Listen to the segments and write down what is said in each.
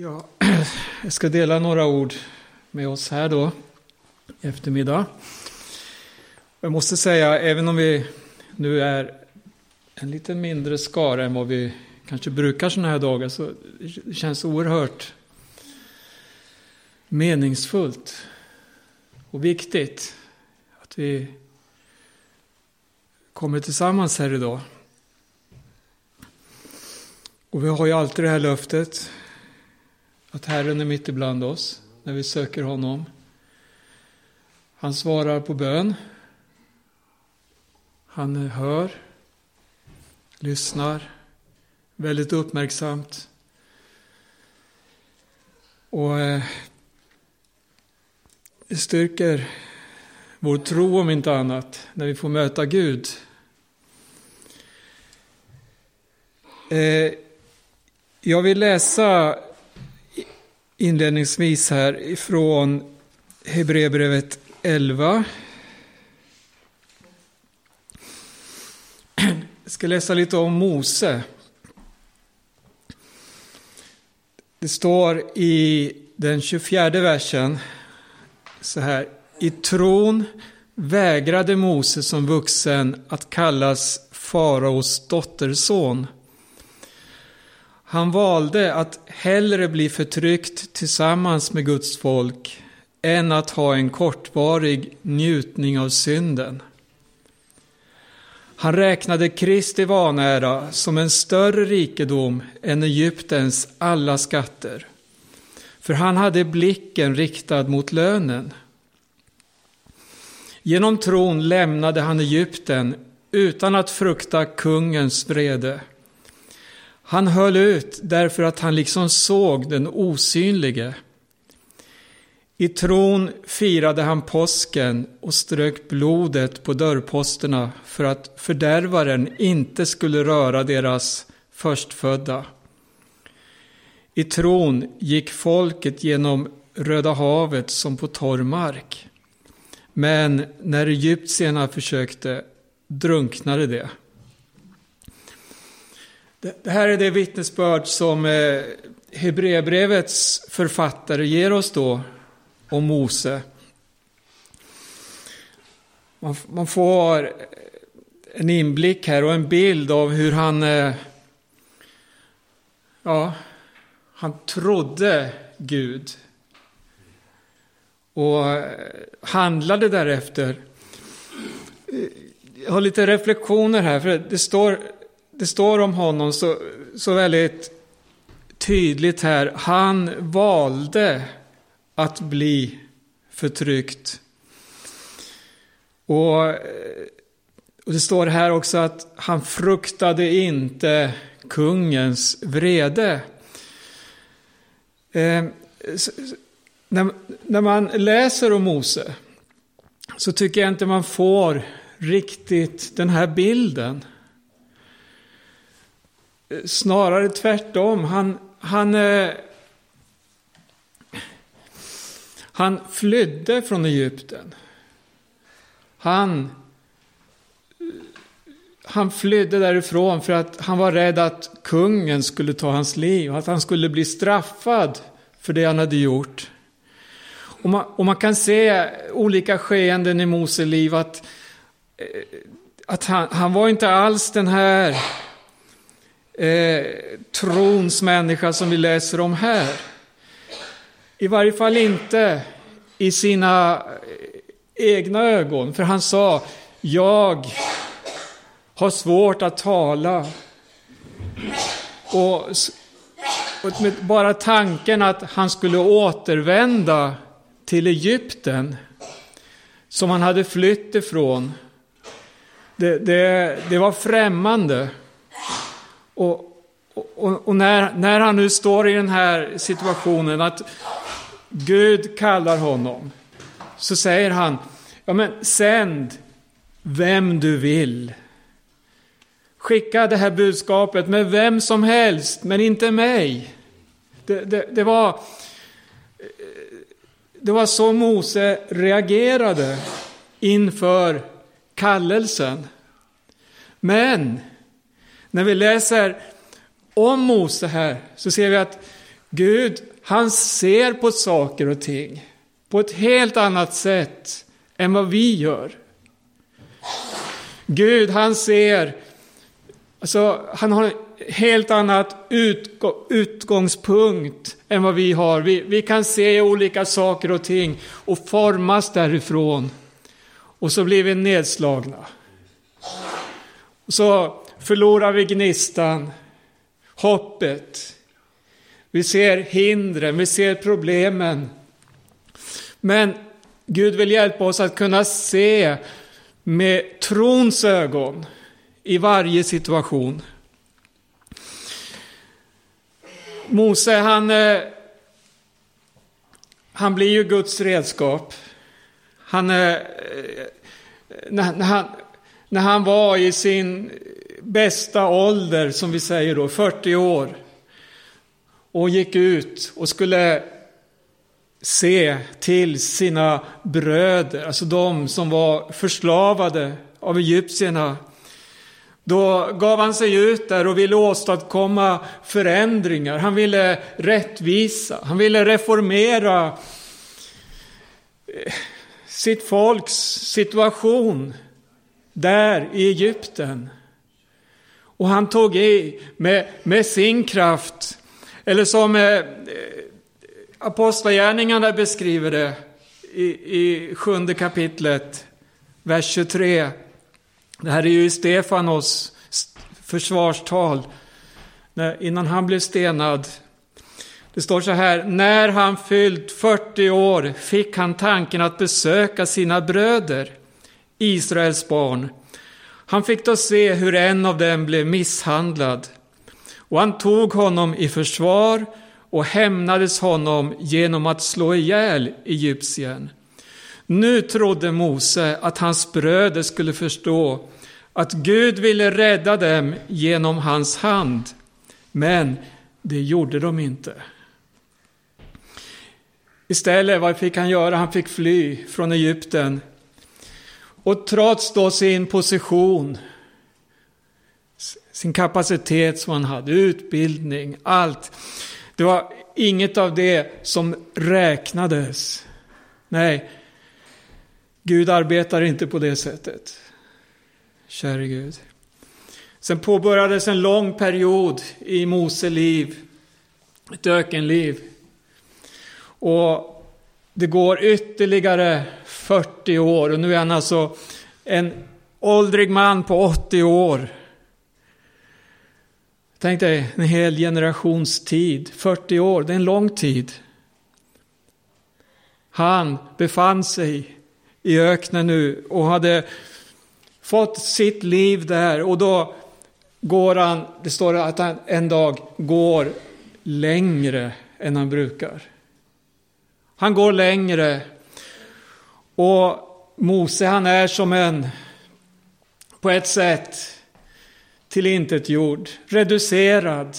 Ja, jag ska dela några ord med oss här då i eftermiddag. Jag måste säga, även om vi nu är en lite mindre skara än vad vi kanske brukar sådana här dagar, så det känns oerhört meningsfullt och viktigt att vi kommer tillsammans här idag. Och vi har ju alltid det här löftet att Herren är mitt ibland oss när vi söker honom. Han svarar på bön. Han hör, lyssnar väldigt uppmärksamt. Och eh, det styrker vår tro om inte annat när vi får möta Gud. Eh, jag vill läsa inledningsvis här ifrån Hebreerbrevet 11. Jag ska läsa lite om Mose. Det står i den 24 versen så här. I tron vägrade Mose som vuxen att kallas faraos dotterson han valde att hellre bli förtryckt tillsammans med Guds folk än att ha en kortvarig njutning av synden. Han räknade Kristi vanära som en större rikedom än Egyptens alla skatter. För han hade blicken riktad mot lönen. Genom tron lämnade han Egypten utan att frukta kungens vrede. Han höll ut därför att han liksom såg den osynlige. I tron firade han påsken och strök blodet på dörrposterna för att fördärvaren inte skulle röra deras förstfödda. I tron gick folket genom Röda havet som på torr mark. Men när egyptierna försökte drunknade det. Det här är det vittnesbörd som eh, Hebreerbrevets författare ger oss då om Mose. Man får eh, en inblick här och en bild av hur han, eh, ja, han trodde Gud och handlade därefter. Jag har lite reflektioner här, för det står det står om honom så, så väldigt tydligt här. Han valde att bli förtryckt. Och, och det står här också att han fruktade inte kungens vrede. Eh, när, när man läser om Mose så tycker jag inte man får riktigt den här bilden. Eh, snarare tvärtom. Han, han, eh, han flydde från Egypten. Han, han flydde därifrån för att han var rädd att kungen skulle ta hans liv, att han skulle bli straffad för det han hade gjort. Och man, och man kan se olika skeenden i Mose liv att, eh, att han, han var inte alls den här eh, trons människa som vi läser om här. I varje fall inte i sina eh, egna ögon, för han sa, jag har svårt att tala. Och, och med bara tanken att han skulle återvända till Egypten, som han hade flytt ifrån, det, det, det var främmande. Och, och, och, när, när han nu står i den här situationen att Gud kallar honom, så säger han, ja men sänd vem du vill. Skicka det här budskapet med vem som helst, men inte mig. Det, det, det var, det var så Mose reagerade inför kallelsen. Men när vi läser om Mose här så ser vi att Gud, han ser på saker och ting på ett helt annat sätt än vad vi gör. Gud, han ser, alltså han har en helt annat utgångspunkt än vad vi har. Vi, vi kan se olika saker och ting och formas därifrån. Och så blir vi nedslagna. Så förlorar vi gnistan, hoppet. Vi ser hindren, vi ser problemen. Men Gud vill hjälpa oss att kunna se med trons ögon i varje situation. Mose, han, eh, han blir ju Guds redskap. Han, eh, eh, när, han, när han var i sin bästa ålder, som vi säger då, 40 år, och gick ut och skulle se till sina bröder, alltså de som var förslavade av egyptierna. Då gav han sig ut där och ville åstadkomma förändringar. Han ville rättvisa, han ville reformera eh, sitt folks situation där i Egypten. Och han tog i med, med sin kraft, eller som eh, eh Apostlagärningarna beskriver det i, i sjunde kapitlet, vers 23. Det här är ju Stefanos försvarstal när, innan han blev stenad. Det står så här, när han fyllt 40 år fick han tanken att besöka sina bröder, Israels barn. Han fick då se hur en av dem blev misshandlad och han tog honom i försvar och hämnades honom genom att slå ihjäl egyptien. Nu trodde Mose att hans bröder skulle förstå att Gud ville rädda dem genom hans hand, men det gjorde de inte. Istället, vad fick han göra? Han fick fly från Egypten. Och trots då sin position, sin kapacitet som han hade, utbildning, allt, det var inget av det som räknades. Nej, Gud arbetar inte på det sättet. Käre Gud. Sen påbörjades en lång period i Mose liv, ett ökenliv. Och det går ytterligare 40 år och nu är han alltså en åldrig man på 80 år. Tänk dig en hel generations tid, 40 år, det är en lång tid. Han befann sig i öknen nu och hade fått sitt liv där och då går han, det står att han en dag går längre än han brukar. Han går längre och Mose han är som en, på ett sätt, tillintetgjord, reducerad.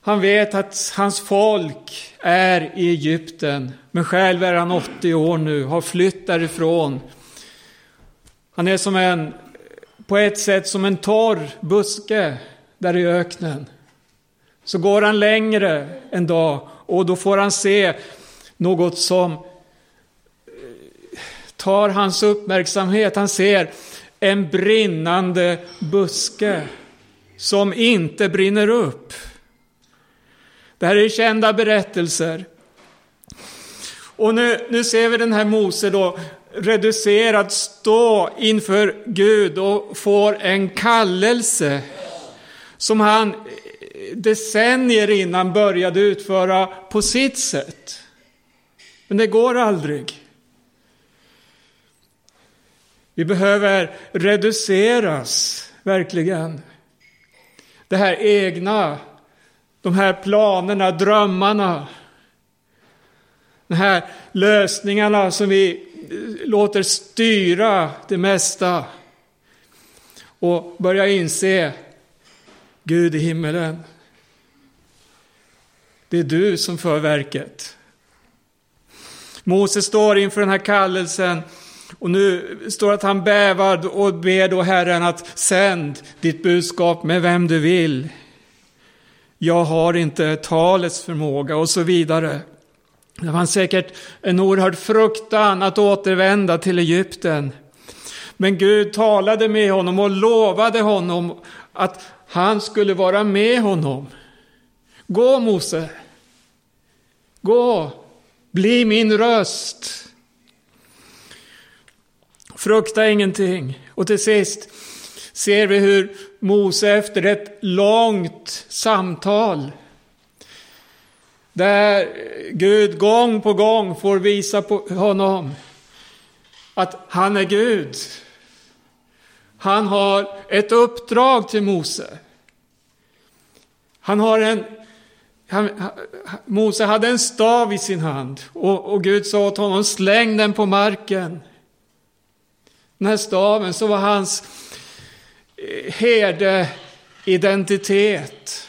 Han vet att hans folk är i Egypten, men själv är han 80 år nu, har flytt därifrån. Han är som en, på ett sätt som en torr buske där i öknen. Så går han längre en dag och då får han se något som eh, tar hans uppmärksamhet. Han ser en brinnande buske som inte brinner upp. Det här är kända berättelser. Och nu, nu ser vi den här Mose då reducerad stå inför Gud och får en kallelse som han decennier innan började utföra på sitt sätt. Men det går aldrig. Vi behöver reduceras, verkligen. Det här egna, de här planerna, drömmarna. De här lösningarna som vi eh, låter styra det mesta. Och börja inse, Gud i himmelen. Det är du som för verket. Moses står inför den här kallelsen och nu står att han bävar och ber då Herren att sänd ditt budskap med vem du vill. jag har inte talets förmåga och så vidare. Det var säkert en oerhörd fruktan att återvända till Egypten. Men Gud talade med honom och lovade honom att han skulle vara med honom. Gå Mose, gå, bli min röst. Frukta ingenting. Och till sist ser vi hur Mose efter ett långt samtal där Gud gång på gång får visa på honom att han är Gud. Han har ett uppdrag till Mose. Han har en, han, Mose hade en stav i sin hand och, och Gud sa åt honom, släng den på marken. Den här staven, så var hans eh, herdeidentitet.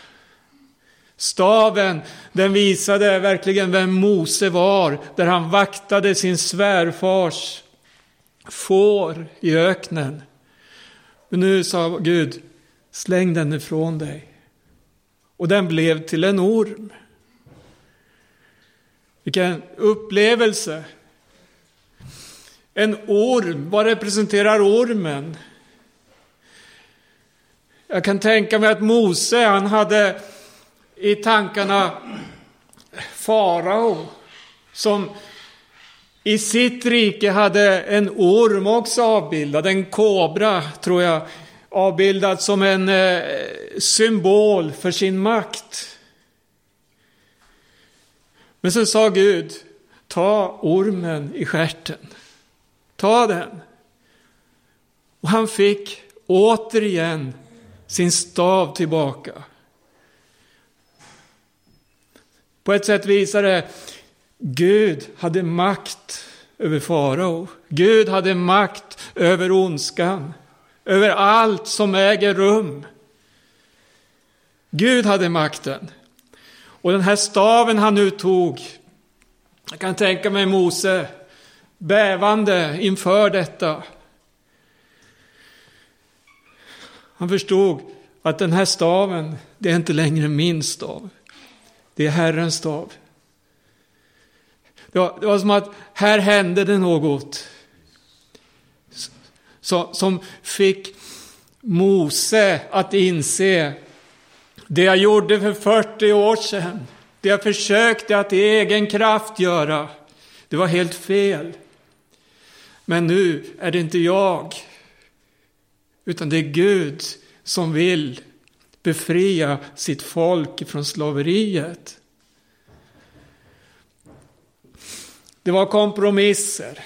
Staven, den visade verkligen vem Mose var, där han vaktade sin svärfars får i öknen. Men nu sa Gud, släng den ifrån dig. Och den blev till en orm. Vilken upplevelse! En orm, vad representerar ormen? Jag kan tänka mig att Mose, han hade i tankarna farao som i sitt rike hade en orm också avbildad, en kobra tror jag, avbildad som en eh, symbol för sin makt. Men så sa Gud, ta ormen i skärten. Ta den. Och han fick återigen sin stav tillbaka. På ett sätt visar det Gud hade makt över farao. Gud hade makt över ondskan, över allt som äger rum. Gud hade makten. Och den här staven han nu tog, jag kan tänka mig Mose bävande inför detta. Han förstod att den här staven, det är inte längre min stav. Det är Herrens stav. Det var, det var som att här hände det något. Som fick Mose att inse det jag gjorde för 40 år sedan, det jag försökte att i egen kraft göra, det var helt fel. Men nu är det inte jag, utan det är Gud som vill befria sitt folk från slaveriet. Det var kompromisser.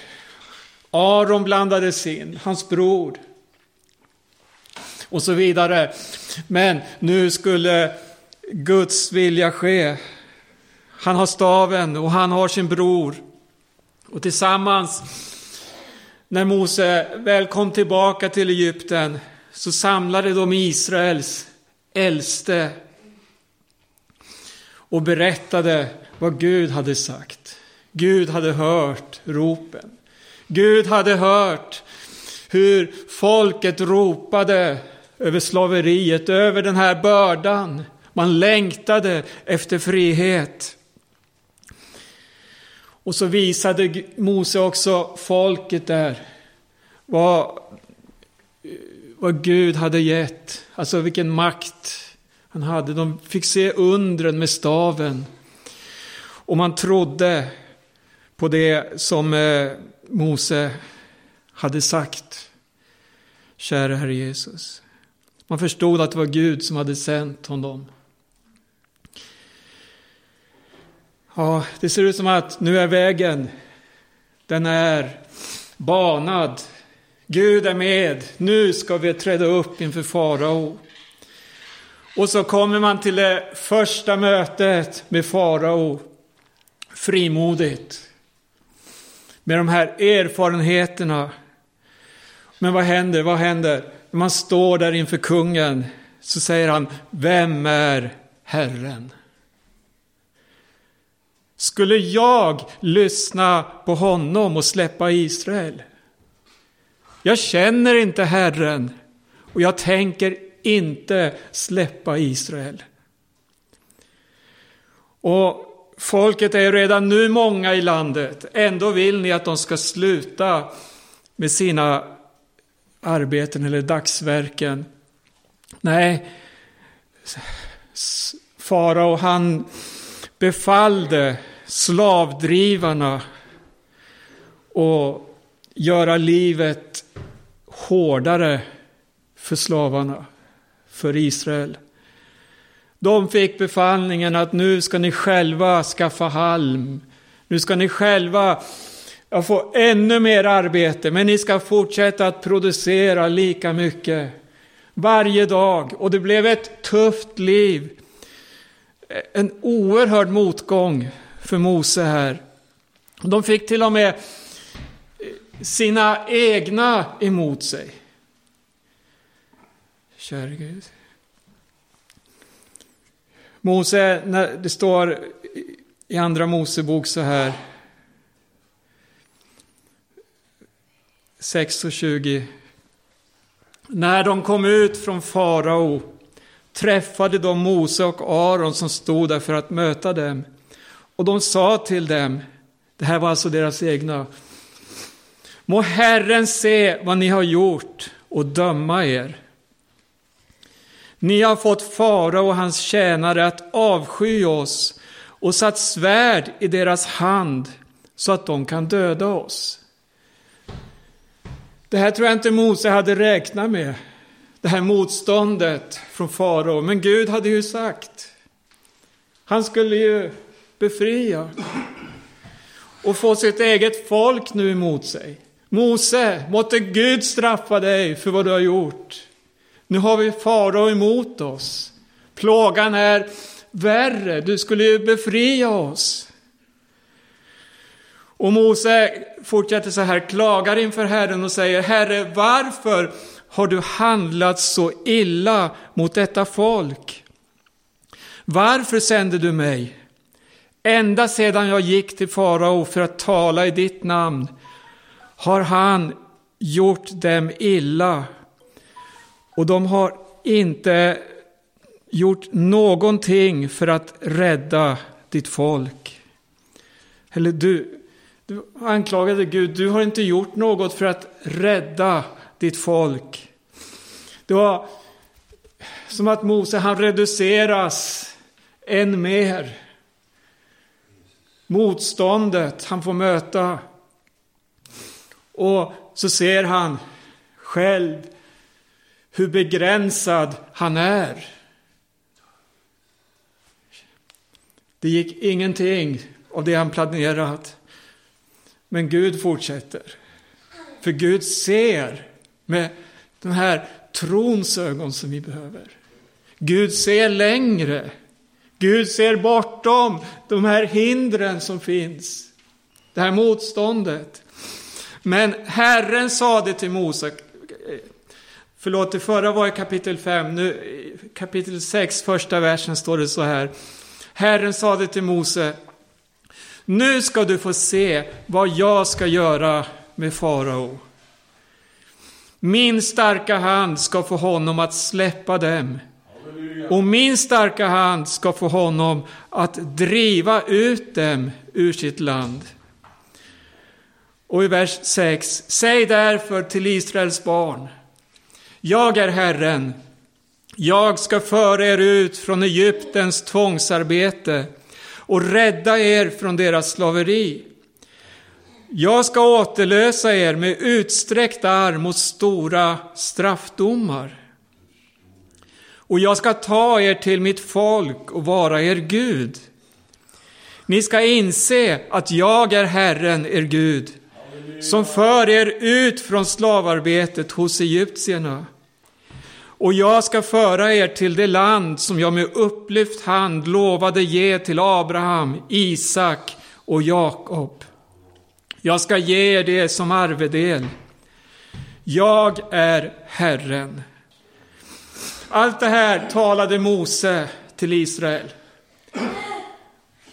Aron blandades in, hans bror. Och så vidare. Men nu skulle Guds vilja ske. Han har staven och han har sin bror. Och tillsammans, när Mose väl kom tillbaka till Egypten, så samlade de Israels äldste och berättade vad Gud hade sagt. Gud hade hört ropen. Gud hade hört hur folket ropade över slaveriet, över den här bördan. Man längtade efter frihet. Och så visade Mose också folket där vad, vad Gud hade gett, alltså vilken makt han hade. De fick se undren med staven. Och man trodde på det som eh, Mose hade sagt. Kära Herre Jesus. Man förstod att det var Gud som hade sänt honom. Ja, det ser ut som att nu är vägen, den är banad. Gud är med, nu ska vi träda upp inför farao. Och så kommer man till det första mötet med farao, frimodigt med de här erfarenheterna. Men vad händer? Vad händer? När man står där inför kungen så säger han, vem är Herren? Skulle jag lyssna på honom och släppa Israel? Jag känner inte Herren och jag tänker inte släppa Israel. Och folket är redan nu många i landet. Ändå vill ni att de ska sluta med sina arbeten eller dagsverken. Nej, farao han befallde slavdrivarna och göra livet hårdare för slavarna, för Israel. De fick befallningen att nu ska ni själva skaffa halm. Nu ska ni själva få ännu mer arbete, men ni ska fortsätta att producera lika mycket varje dag. Och det blev ett tufft liv. En oerhörd motgång för Mose här. De fick till och med eh, sina egna emot sig. Käre Gud. Mose, när det står i andra Mosebok så här. 6 och 20. När de kom ut från farao träffade de Mose och Aron som stod där för att möta dem. Och de sa till dem, det här var alltså deras egna, Må Herren se vad ni har gjort och döma er. Ni har fått fara och hans tjänare att avsky oss och satt svärd i deras hand så att de kan döda oss. Det här tror jag inte Mose hade räknat med. Det här motståndet från farao. Men Gud hade ju sagt. Han skulle ju befria. Och få sitt eget folk nu emot sig. Mose, måtte Gud straffa dig för vad du har gjort. Nu har vi farao emot oss. Plågan är värre, du skulle ju befria oss. Och Mose fortsätter så här, klagar inför Herren och säger, Herre, varför har du handlat så illa mot detta folk? Varför sände du mig? Ända sedan jag gick till farao för att tala i ditt namn har han gjort dem illa. Och de har inte gjort någonting för att rädda ditt folk. Eller du, du anklagade Gud, du har inte gjort något för att rädda ditt folk. Det var som att Mose, han reduceras än mer. Motståndet han får möta. Och så ser han själv hur begränsad han är. Det gick ingenting av det han planerat. Men Gud fortsätter. För Gud ser med den här trons ögon som vi behöver. Gud ser längre. Gud ser bortom de här hindren som finns. Det här motståndet. Men Herren sade till Mose, förlåt det förra var i kapitel 5, nu kapitel 6 första versen står det så här. Herren sade till Mose, nu ska du få se vad jag ska göra med farao. Min starka hand ska få honom att släppa dem. Och min starka hand ska få honom att driva ut dem ur sitt land. Och i vers 6. Säg därför till Israels barn. Jag är Herren. Jag ska föra er ut från Egyptens tvångsarbete och rädda er från deras slaveri. Jag ska återlösa er med utsträckt arm och stora straffdomar. Och jag ska ta er till mitt folk och vara er Gud. Ni ska inse att jag är Herren, er Gud, som för er ut från slavarbetet hos egyptierna. Och jag ska föra er till det land som jag med upplyft hand lovade ge till Abraham, Isak och Jakob. Jag ska ge er det som arvedel. Jag är Herren. Allt det här talade Mose till Israel.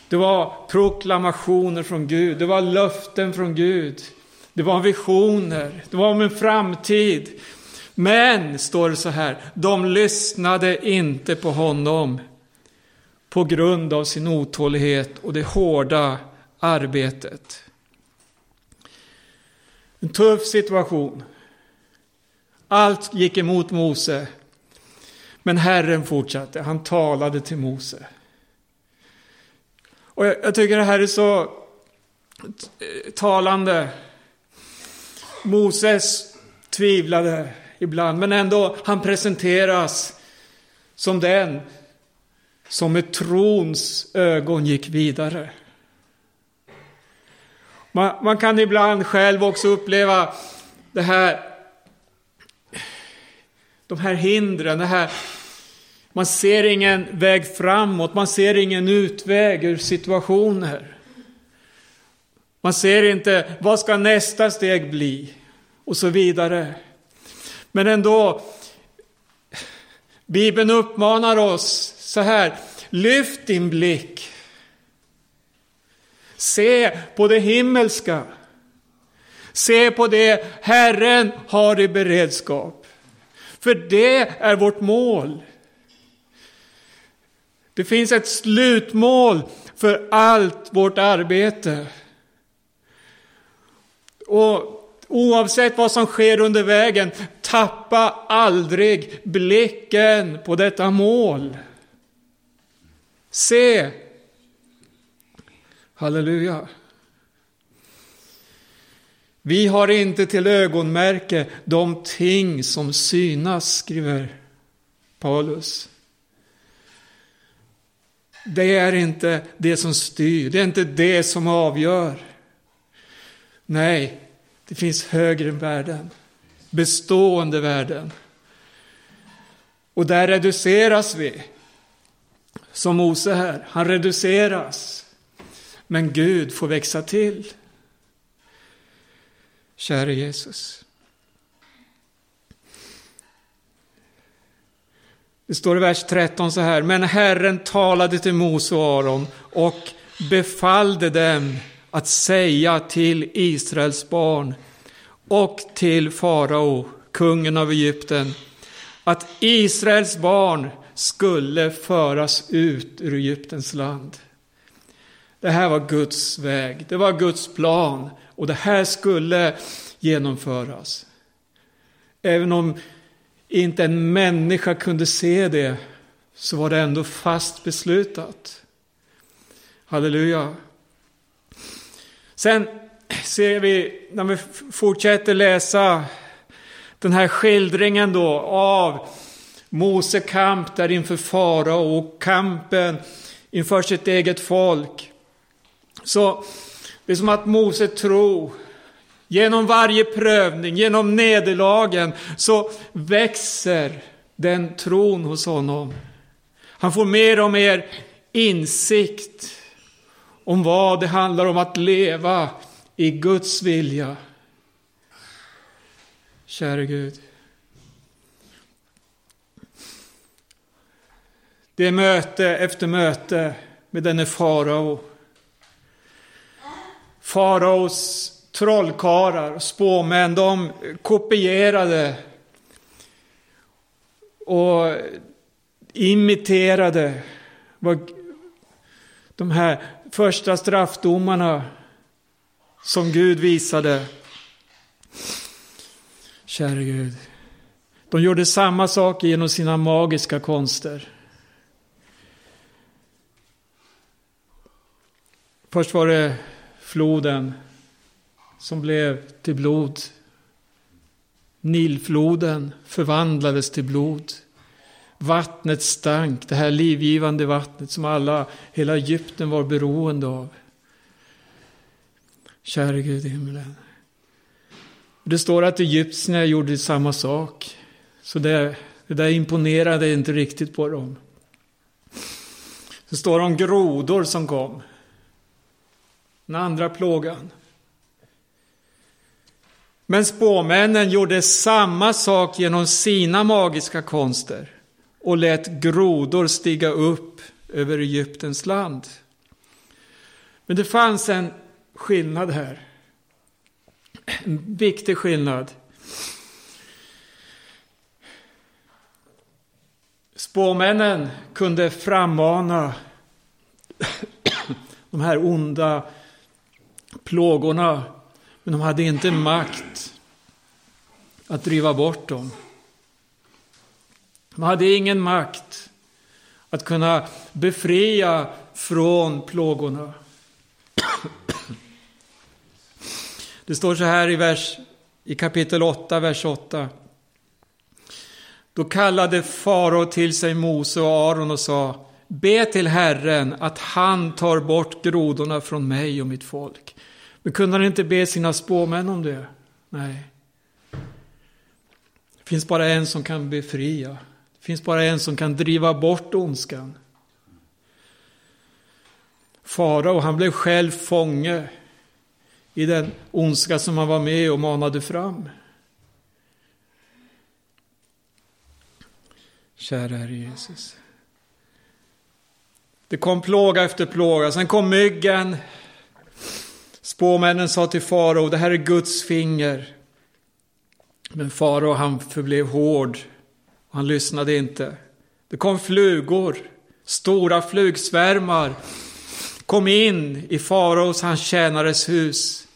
Det var proklamationer från Gud, det var löften från Gud. Det var visioner, det var om en framtid. Men, står det så här, de lyssnade inte på honom. på grund av sin otålighet och det hårda arbetet. En tuff situation. Allt gick emot Mose. Men Herren fortsatte, han talade till Mose. Och jag, jag tycker det här är så eh, talande. Moses tvivlade ibland, men ändå han presenteras som den som med trons ögon gick vidare. Man, man, kan ibland själv också uppleva det här, de här hindren, det här, man ser ingen väg framåt, man ser ingen utväg ur situationer. Man ser inte, vad ska nästa steg bli? Och så vidare. Men ändå, Bibeln uppmanar oss så här, lyft din blick. Se på det himmelska. Se på det Herren har i beredskap. För det är vårt mål. Det finns ett slutmål för allt vårt arbete. Och oavsett vad som sker under vägen, tappa aldrig blicken på detta mål. Se! Halleluja. Vi har inte till ögonmärke de ting som synas, skriver Paulus. Det är inte det som styr, det är inte det som avgör. Nej, det finns högre värden, bestående värden. Och där reduceras vi. Som Mose här, han reduceras. Men Gud får växa till. Käre Jesus. Det står i vers 13 så här, men Herren talade till Mose och Aron och befallde dem att säga till Israels barn och till farao, kungen av Egypten, att Israels barn skulle föras ut ur Egyptens land. Det här var Guds väg, det var Guds plan och det här skulle genomföras. Även om inte en människa kunde se det så var det ändå fast beslutat. Halleluja. Sen ser vi, när vi fortsätter läsa den här skildringen då av Mose kamp där inför farao och kampen inför sitt eget folk. Så det är som att Mose tror, genom varje prövning, genom nederlagen, så växer den tron hos honom. Han får mer och mer insikt om vad det handlar om att leva i Guds vilja. Käre Gud. Det är möte efter möte med denne farao. Faraos trollkarlar och spåmän, de kopierade och imiterade vad de här första straffdomarna som Gud visade. Käre Gud. De gjorde samma sak genom sina magiska konster. Först var det floden som blev till blod. Nilfloden förvandlades till blod. Vattnet stank, det här livgivande vattnet som alla, hela Egypten var beroende av. Käre Gud i himlen. Det står att egyptierna gjorde samma sak. Så det, det där imponerade inte riktigt på dem. Det står om grodor som kom. Den andra plågan. Men spåmännen gjorde samma sak genom sina magiska konster och lät grodor stiga upp över Egyptens land. Men det fanns en skillnad här. En viktig skillnad. Spåmännen kunde frammana de här onda plågorna. Men de hade inte makt att driva bort dem. De hade ingen makt att kunna befria från plågorna. Det står så här i, vers, i kapitel 8, vers 8. Då kallade farao till sig Mose och Aron och sa Be till Herren att han tar bort grodorna från mig och mitt folk. Men kunde han inte be sina spåmän om det? Nej. Det finns bara en som kan befria. Det finns bara en som kan driva bort ondskan. Farao, han blev själv fånge i den ondska som han var med och manade fram. Kära Herre Jesus. Det kom plåga efter plåga, sen kom myggen. Spåmännen sa till farao, det här är Guds finger. Men farao han förblev hård, han lyssnade inte. Det kom flugor, stora flugsvärmar kom in i faraos, hans tjänares hus.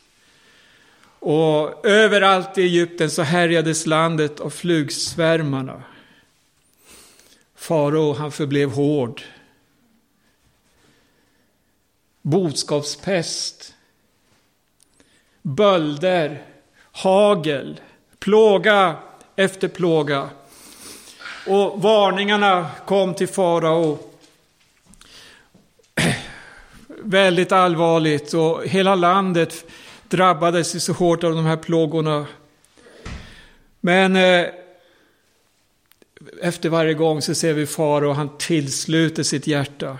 Och överallt i Egypten så härjades landet av flugsvärmarna. Farao, han förblev hård. Boskapspest, bölder, hagel, plåga efter plåga. Och varningarna kom till farao. Väldigt allvarligt och hela landet drabbades så hårt av de här plågorna. Men eh, efter varje gång så ser vi farao, han tillsluter sitt hjärta.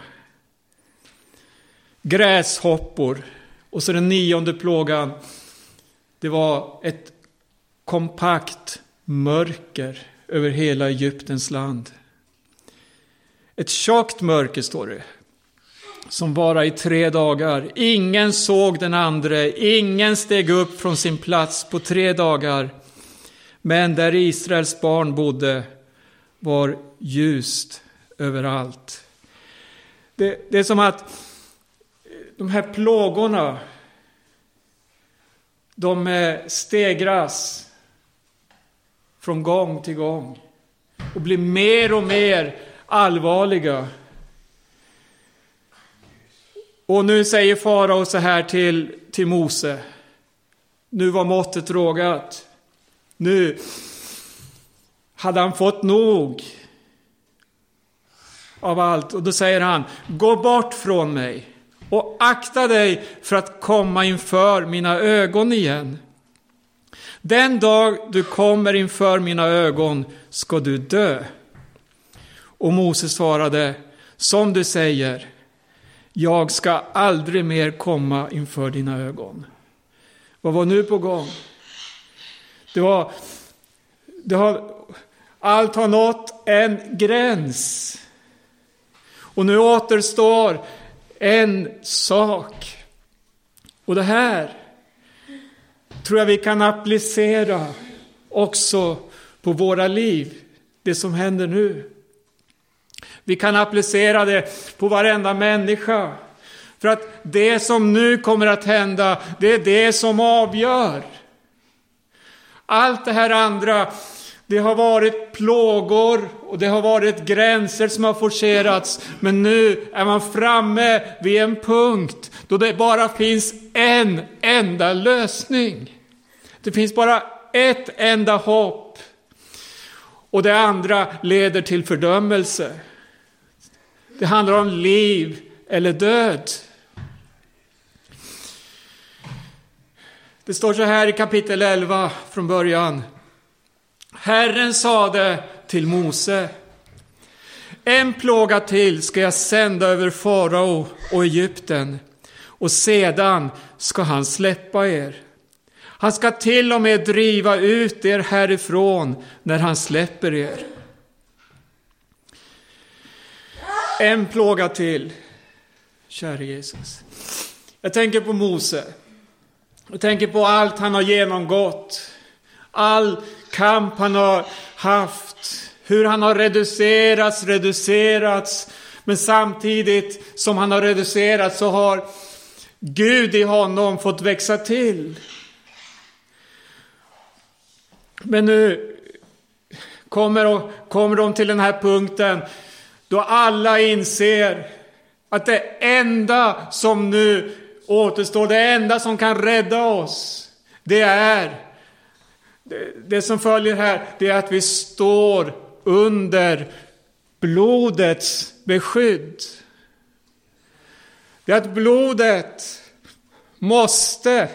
Gräshoppor. Och så den nionde plågan. Det var ett kompakt mörker över hela Egyptens land. Ett tjockt mörker står det. Som varade i tre dagar. Ingen såg den andre, ingen steg upp från sin plats på tre dagar. Men där Israels barn bodde var ljust överallt. Det, det är som att de här plågorna, de eh, stegras från gång till gång och blir mer och mer allvarliga. Och nu säger farao så här till, till Mose. Nu var måttet rågat. Nu hade han fått nog av allt. Och då säger han, gå bort från mig och akta dig för att komma inför mina ögon igen. Den dag du kommer inför mina ögon ska du dö. Och Mose svarade, som du säger, jag ska aldrig mer komma inför dina ögon. Vad var nu på gång? Det var, det har, allt har nått en gräns. Och nu återstår en sak. Och det här tror jag vi kan applicera också på våra liv, det som händer nu. Vi kan applicera det på varenda människa. För att det som nu kommer att hända, det är det som avgör. Allt det här andra, det har varit plågor och det har varit gränser som har forcerats. Men nu är man framme vid en punkt då det bara finns en enda lösning. Det finns bara ett enda hopp. Och det andra leder till fördömelse. Det handlar om liv eller död. Det står så här i kapitel 11 från början. Herren sade till Mose. En plåga till ska jag sända över farao och Egypten och sedan ska han släppa er. Han ska till och med driva ut er härifrån när han släpper er. En plåga till, käre Jesus. Jag tänker på Mose. Jag tänker på allt han har genomgått. All kamp han har haft. Hur han har reducerats, reducerats. Men samtidigt som han har reducerats så har Gud i honom fått växa till. Men nu kommer, kommer de till den här punkten då alla inser att det enda som nu återstår, det enda som kan rädda oss, det är det, som följer här, det är att vi står under blodets beskydd. Det är att blodet måste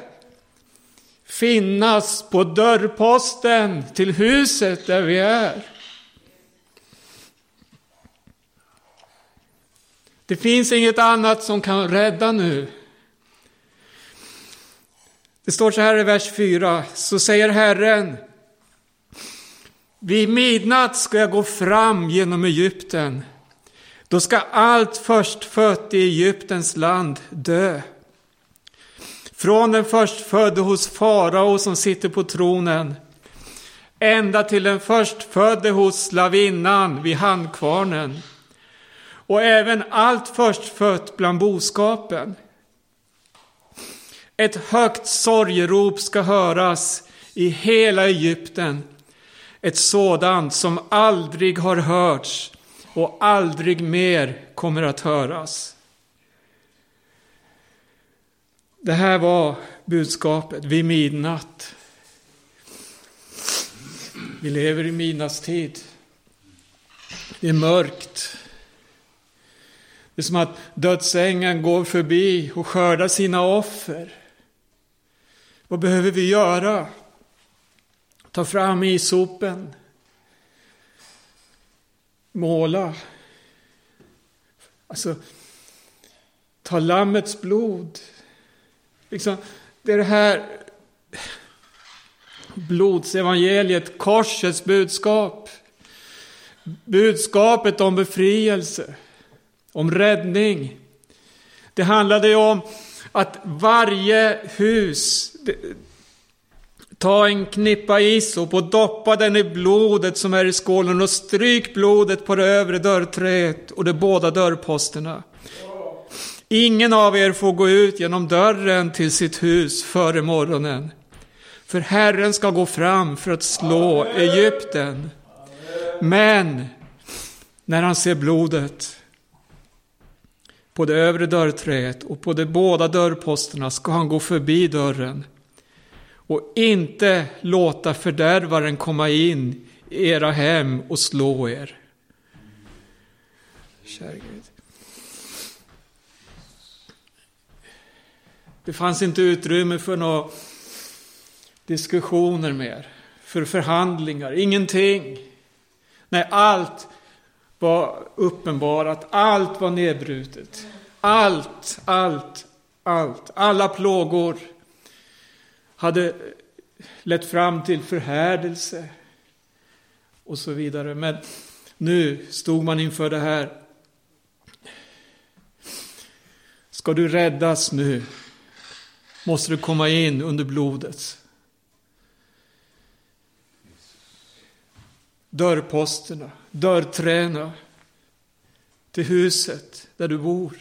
finnas på dörrposten till huset där vi är. Det finns inget annat som kan rädda nu. Det står så här i vers 4, så säger Herren, vid midnatt ska jag gå fram genom Egypten. Då ska allt förstfött i Egyptens land dö. Från den förstfödde hos farao som sitter på tronen, ända till den förstfödde hos slavinnan vid handkvarnen och även allt förstfött bland boskapen. Ett högt sorgerop ska höras i hela Egypten, ett sådant som aldrig har hörts och aldrig mer kommer att höras. Det här var budskapet vid midnatt. Vi lever i midnattstid. Det är mörkt. Det är som att dödsängeln går förbi och skördar sina offer. Vad behöver vi göra? Ta fram isopen. Måla. Alltså, ta lammets blod. Liksom, det är det här blodsevangeliet, korsets budskap. Budskapet om befrielse, om räddning. Det handlade ju om att varje hus, ta en knippa isop och doppa den i blodet som är i skålen och stryk blodet på det övre dörrträet och de båda dörrposterna. Ingen av er får gå ut genom dörren till sitt hus före morgonen. För Herren ska gå fram för att slå Egypten. Men när han ser blodet på det övre dörrträet och på de båda dörrposterna ska han gå förbi dörren och inte låta fördärvaren komma in i era hem och slå er. Kära Gud. Det fanns inte utrymme för några diskussioner mer, för förhandlingar, ingenting. Nej, allt var uppenbarat, allt var nedbrutet. Allt, allt, allt, alla plågor hade lett fram till förhärdelse och så vidare. Men nu stod man inför det här. Ska du räddas nu måste du komma in under blodet. Dörrposterna, dörrträna till huset där du bor.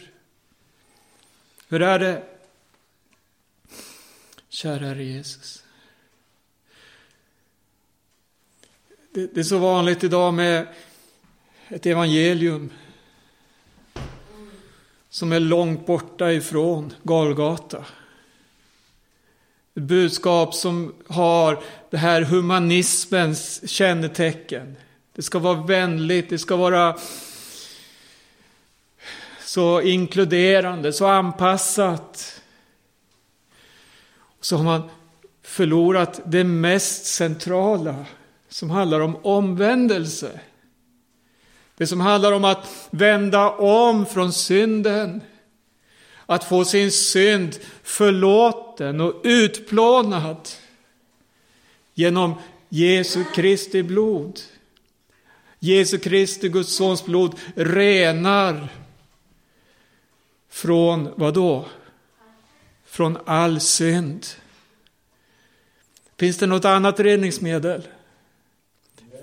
Hur är det? Kära Herre Jesus. Det, det är så vanligt idag med ett evangelium som är långt borta ifrån Golgata. Ett budskap som har det här humanismens kännetecken. Det ska vara vänligt, det ska vara så inkluderande, så anpassat. Så har man förlorat det mest centrala som handlar om omvändelse. Det som handlar om att vända om från synden. Att få sin synd förlåten och utplånad genom Jesu Kristi blod. Jesu Kristi, Guds sons blod, renar från vad då? Från all synd. Finns det något annat reningsmedel?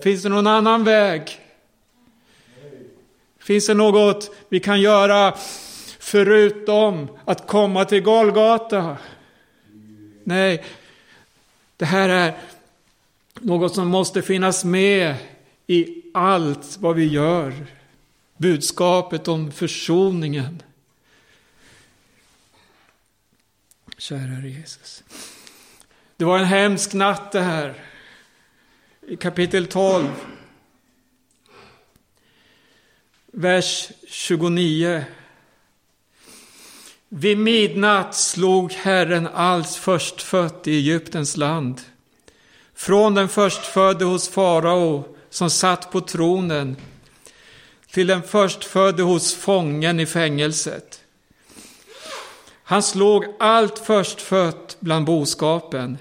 Finns det någon annan väg? Finns det något vi kan göra förutom att komma till Golgata? Nej, det här är något som måste finnas med i allt vad vi gör. Budskapet om försoningen. Kära Jesus. Det var en hemsk natt det här. I kapitel 12. Vers 29. Vid midnatt slog Herren alls förstfött i Egyptens land. Från den förstfödde hos farao som satt på tronen till den förstfödde hos fången i fängelset. Han slog allt förstfött bland boskapen.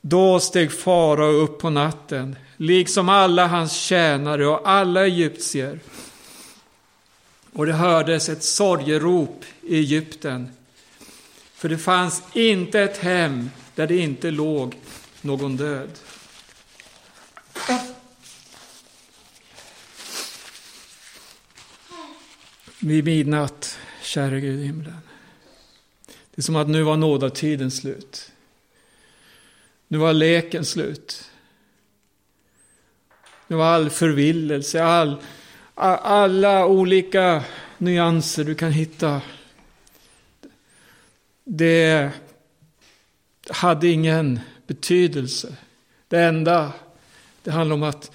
Då steg farao upp på natten, liksom alla hans tjänare och alla egyptier. Och det hördes ett sorgerop i Egypten. För det fanns inte ett hem där det inte låg någon död. Vid midnatt, käre Gud i himlen. Det är som att nu var nådatiden slut. Nu var leken slut. Nu var all förvillelse, all, alla olika nyanser du kan hitta. Det hade ingen betydelse. Det enda, det handlar om att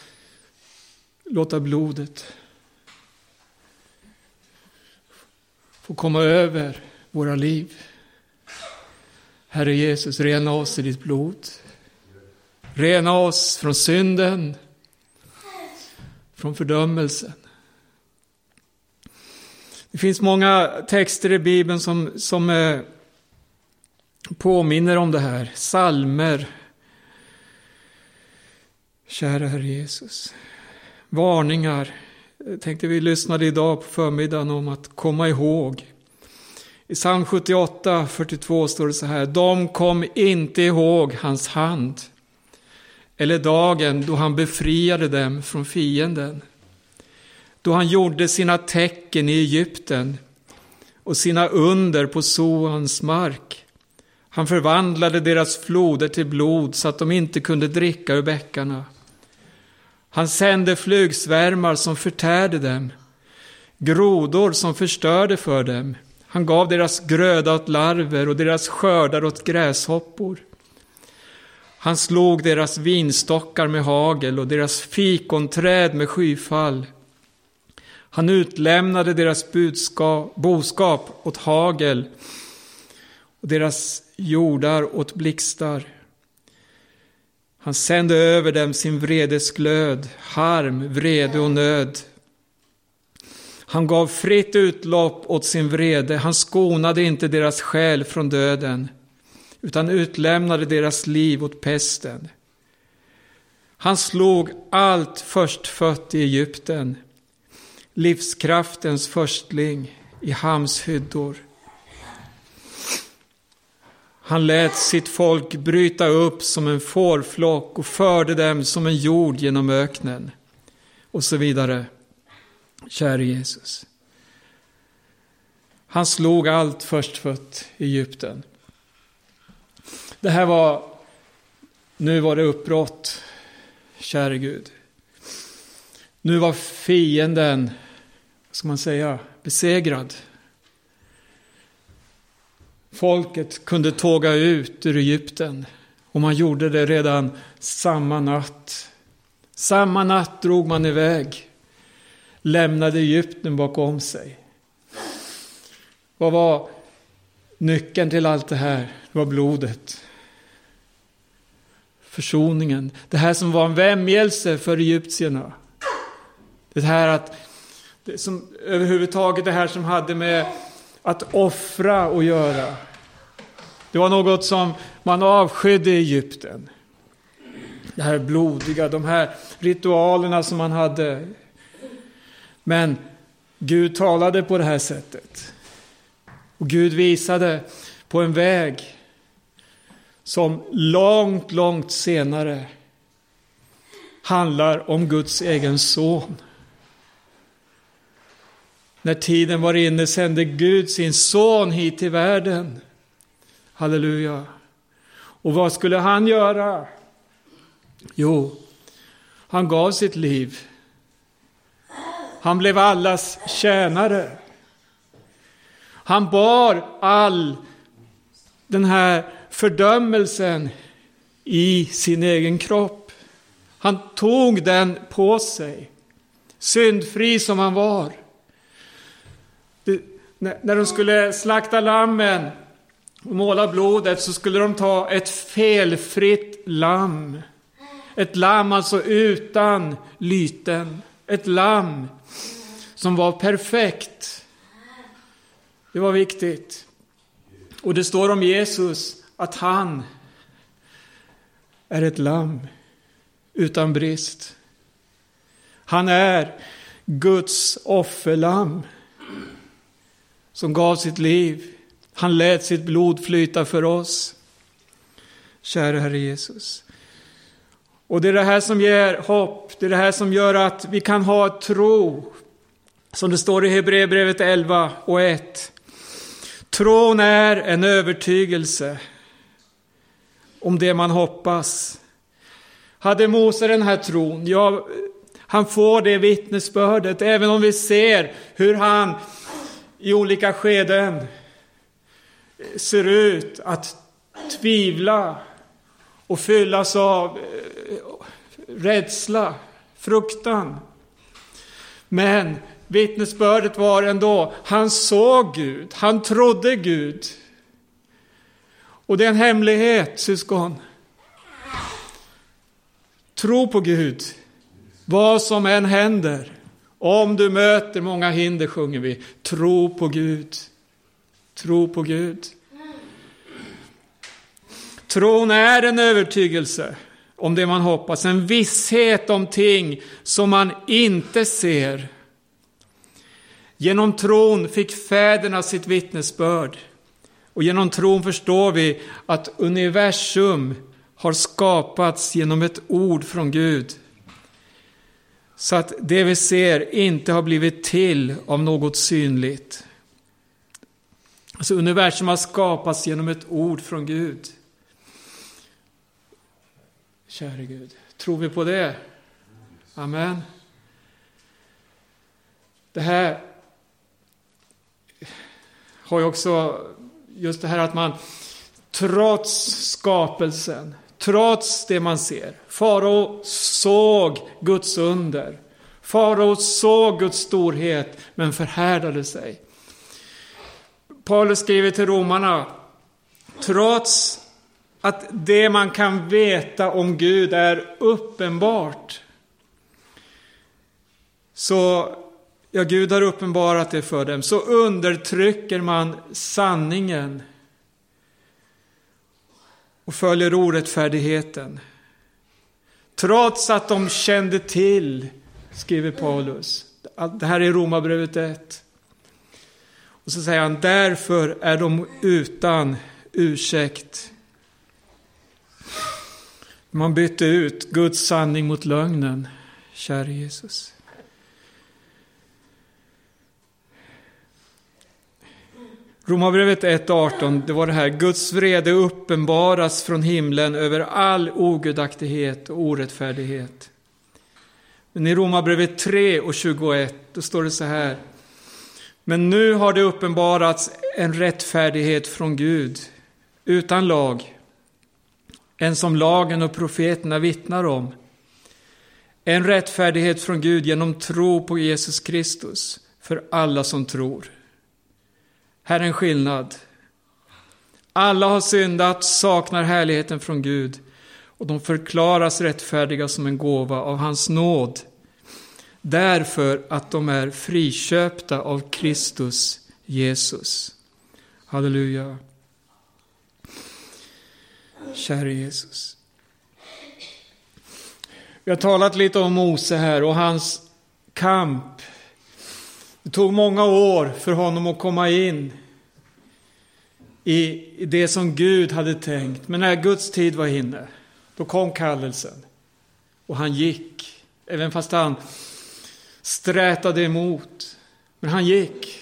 låta blodet få komma över våra liv. Herre Jesus, rena oss i ditt blod. Rena oss från synden, från fördömelsen. Det finns många texter i Bibeln som, som eh, påminner om det här. Salmer. Kära Herre Jesus. Varningar. Jag tänkte vi lyssnade idag på förmiddagen om att komma ihåg. I psalm 78, 42 står det så här. De kom inte ihåg hans hand. Eller dagen då han befriade dem från fienden. Då han gjorde sina tecken i Egypten och sina under på Soans mark. Han förvandlade deras floder till blod så att de inte kunde dricka ur bäckarna. Han sände flugsvärmar som förtärde dem, grodor som förstörde för dem. Han gav deras gröda åt larver och deras skördar åt gräshoppor. Han slog deras vinstockar med hagel och deras fikonträd med skyfall. Han utlämnade deras budskap, boskap åt hagel och deras jordar åt blixtar. Han sände över dem sin vredesglöd, harm, vrede och nöd. Han gav fritt utlopp åt sin vrede, han skonade inte deras själ från döden, utan utlämnade deras liv åt pesten. Han slog allt förstfött i Egypten, livskraftens förstling i Hams hyddor. Han lät sitt folk bryta upp som en fårflock och förde dem som en jord genom öknen. Och så vidare. Käre Jesus. Han slog allt förstfött i Egypten. Det här var, nu var det uppbrott, käre Gud. Nu var fienden, vad ska man säga, besegrad. Folket kunde tåga ut ur Egypten och man gjorde det redan samma natt. Samma natt drog man iväg, lämnade Egypten bakom sig. Vad var nyckeln till allt det här? Det var blodet. Försoningen. Det här som var en vämjelse för egyptierna. Det här att, det som, överhuvudtaget det här som hade med att offra att göra. Det var något som man avskydde i Egypten. Det här blodiga, de här ritualerna som man hade. Men Gud talade på det här sättet. Och Gud visade på en väg som långt, långt senare handlar om Guds egen son. När tiden var inne sände Gud sin son hit till världen. Halleluja. Och vad skulle han göra? Jo, han gav sitt liv. Han blev allas tjänare. Han bar all den här fördömelsen i sin egen kropp. Han tog den på sig, syndfri som han var. Det, när de skulle slakta lammen och måla blodet så skulle de ta ett felfritt lamm. Ett lamm alltså utan lyten. Ett lamm som var perfekt. Det var viktigt. Och det står om Jesus att han är ett lamm utan brist. Han är Guds offerlamm som gav sitt liv. Han lät sitt blod flyta för oss. Kära Herre Jesus. Och det är det här som ger hopp, det är det här som gör att vi kan ha tro. Som det står i Hebreerbrevet 11 och 1. Tron är en övertygelse om det man hoppas. Hade Mose den här tron, ja, han får det vittnesbördet, även om vi ser hur han i olika skeden ser ut att tvivla och fyllas av eh, rädsla, fruktan. Men vittnesbördet var ändå, han såg Gud, han trodde Gud. Och det är en hemlighet, syskon. Tro på Gud, vad som än händer. Om du möter många hinder, sjunger vi, tro på Gud. Tro på Gud. Tron är en övertygelse om det man hoppas, en visshet om ting som man inte ser. Genom tron fick fäderna sitt vittnesbörd. Och genom tron förstår vi att universum har skapats genom ett ord från Gud. Så att det vi ser inte har blivit till av något synligt. Alltså universum har skapats genom ett ord från Gud. Käre Gud, tror vi på det? Amen. Det här har ju också just det här att man trots skapelsen, trots det man ser. Farao såg Guds under. Farao såg Guds storhet men förhärdade sig. Paulus skriver till romarna, trots att det man kan veta om Gud är uppenbart. Så, ja, Gud har uppenbarat det för dem. Så undertrycker man sanningen och följer orättfärdigheten. Trots att de kände till, skriver Paulus. Det här är Romarbrevet 1. Och så säger han, därför är de utan ursäkt. Man bytte ut Guds sanning mot lögnen, käre Jesus. Romarbrevet 1.18, det var det här, Guds vrede uppenbaras från himlen över all ogudaktighet och orättfärdighet. Men i Romarbrevet 3 och 21, då står det så här, men nu har det uppenbarats en rättfärdighet från Gud, utan lag, en som lagen och profeterna vittnar om. En rättfärdighet från Gud genom tro på Jesus Kristus för alla som tror. Här är en skillnad. Alla har syndat, saknar härligheten från Gud och de förklaras rättfärdiga som en gåva av hans nåd. Därför att de är friköpta av Kristus Jesus. Halleluja. Käre Jesus. Vi har talat lite om Mose här och hans kamp. Det tog många år för honom att komma in i det som Gud hade tänkt. Men när Guds tid var inne, då kom kallelsen. Och han gick, även fast han strätade emot. Men han gick.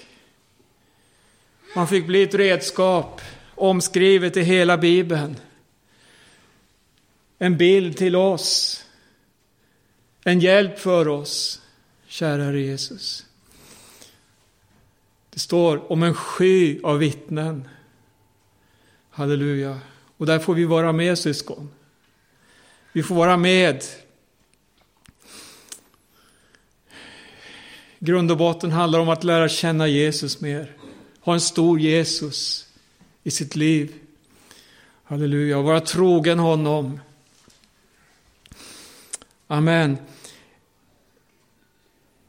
Han fick bli ett redskap, omskrivet i hela Bibeln. En bild till oss. En hjälp för oss, kära Jesus. Det står om en sky av vittnen. Halleluja. Och där får vi vara med syskon. Vi får vara med. Grund och botten handlar om att lära känna Jesus mer. Ha en stor Jesus i sitt liv. Halleluja. Och vara trogen honom. Amen.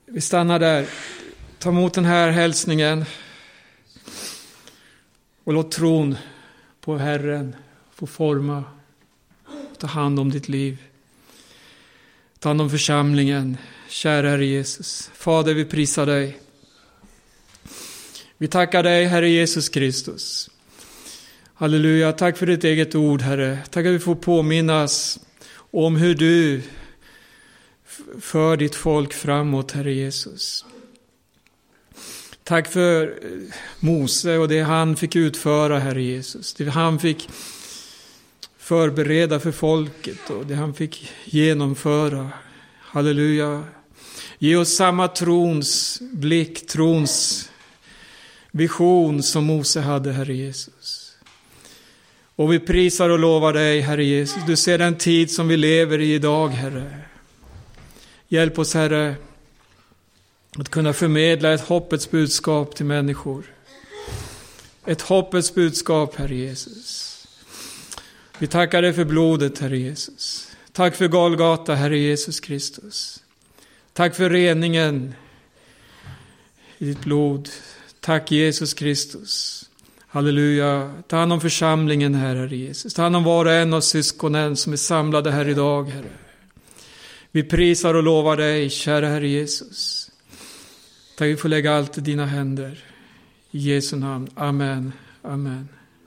Vi stannar där. Ta emot den här hälsningen. Och låt tron på Herren få forma och ta hand om ditt liv. Ta hand om församlingen. Kära Herre Jesus. Fader, vi prisar dig. Vi tackar dig, Herre Jesus Kristus. Halleluja, tack för ditt eget ord, Herre. Tack att vi får påminnas om hur du för ditt folk framåt, Herre Jesus. Tack för eh, Mose och det han fick utföra, Herre Jesus. Det han fick förbereda för folket och det han fick genomföra. Halleluja. Ge oss samma trons blick, trons vision som Mose hade, Herre Jesus. Och vi prisar och lovar dig, Herre Jesus. Du ser den tid som vi lever i idag, Herre. Hjälp oss, Herre, att kunna förmedla ett hoppets budskap till människor. Ett hoppets budskap, Herre Jesus. Vi tackar dig för blodet, Herre Jesus. Tack för Golgata, Herre Jesus Kristus. Tack för reningen i ditt blod. Tack Jesus Kristus. Halleluja. Ta hand om församlingen här, Herre Jesus. Ta hand om var och en av syskonen som är samlade här idag, Herre. Vi prisar och lovar dig, kära Herre Jesus. Tack vi får lägga allt i dina händer. I Jesu namn. Amen. Amen.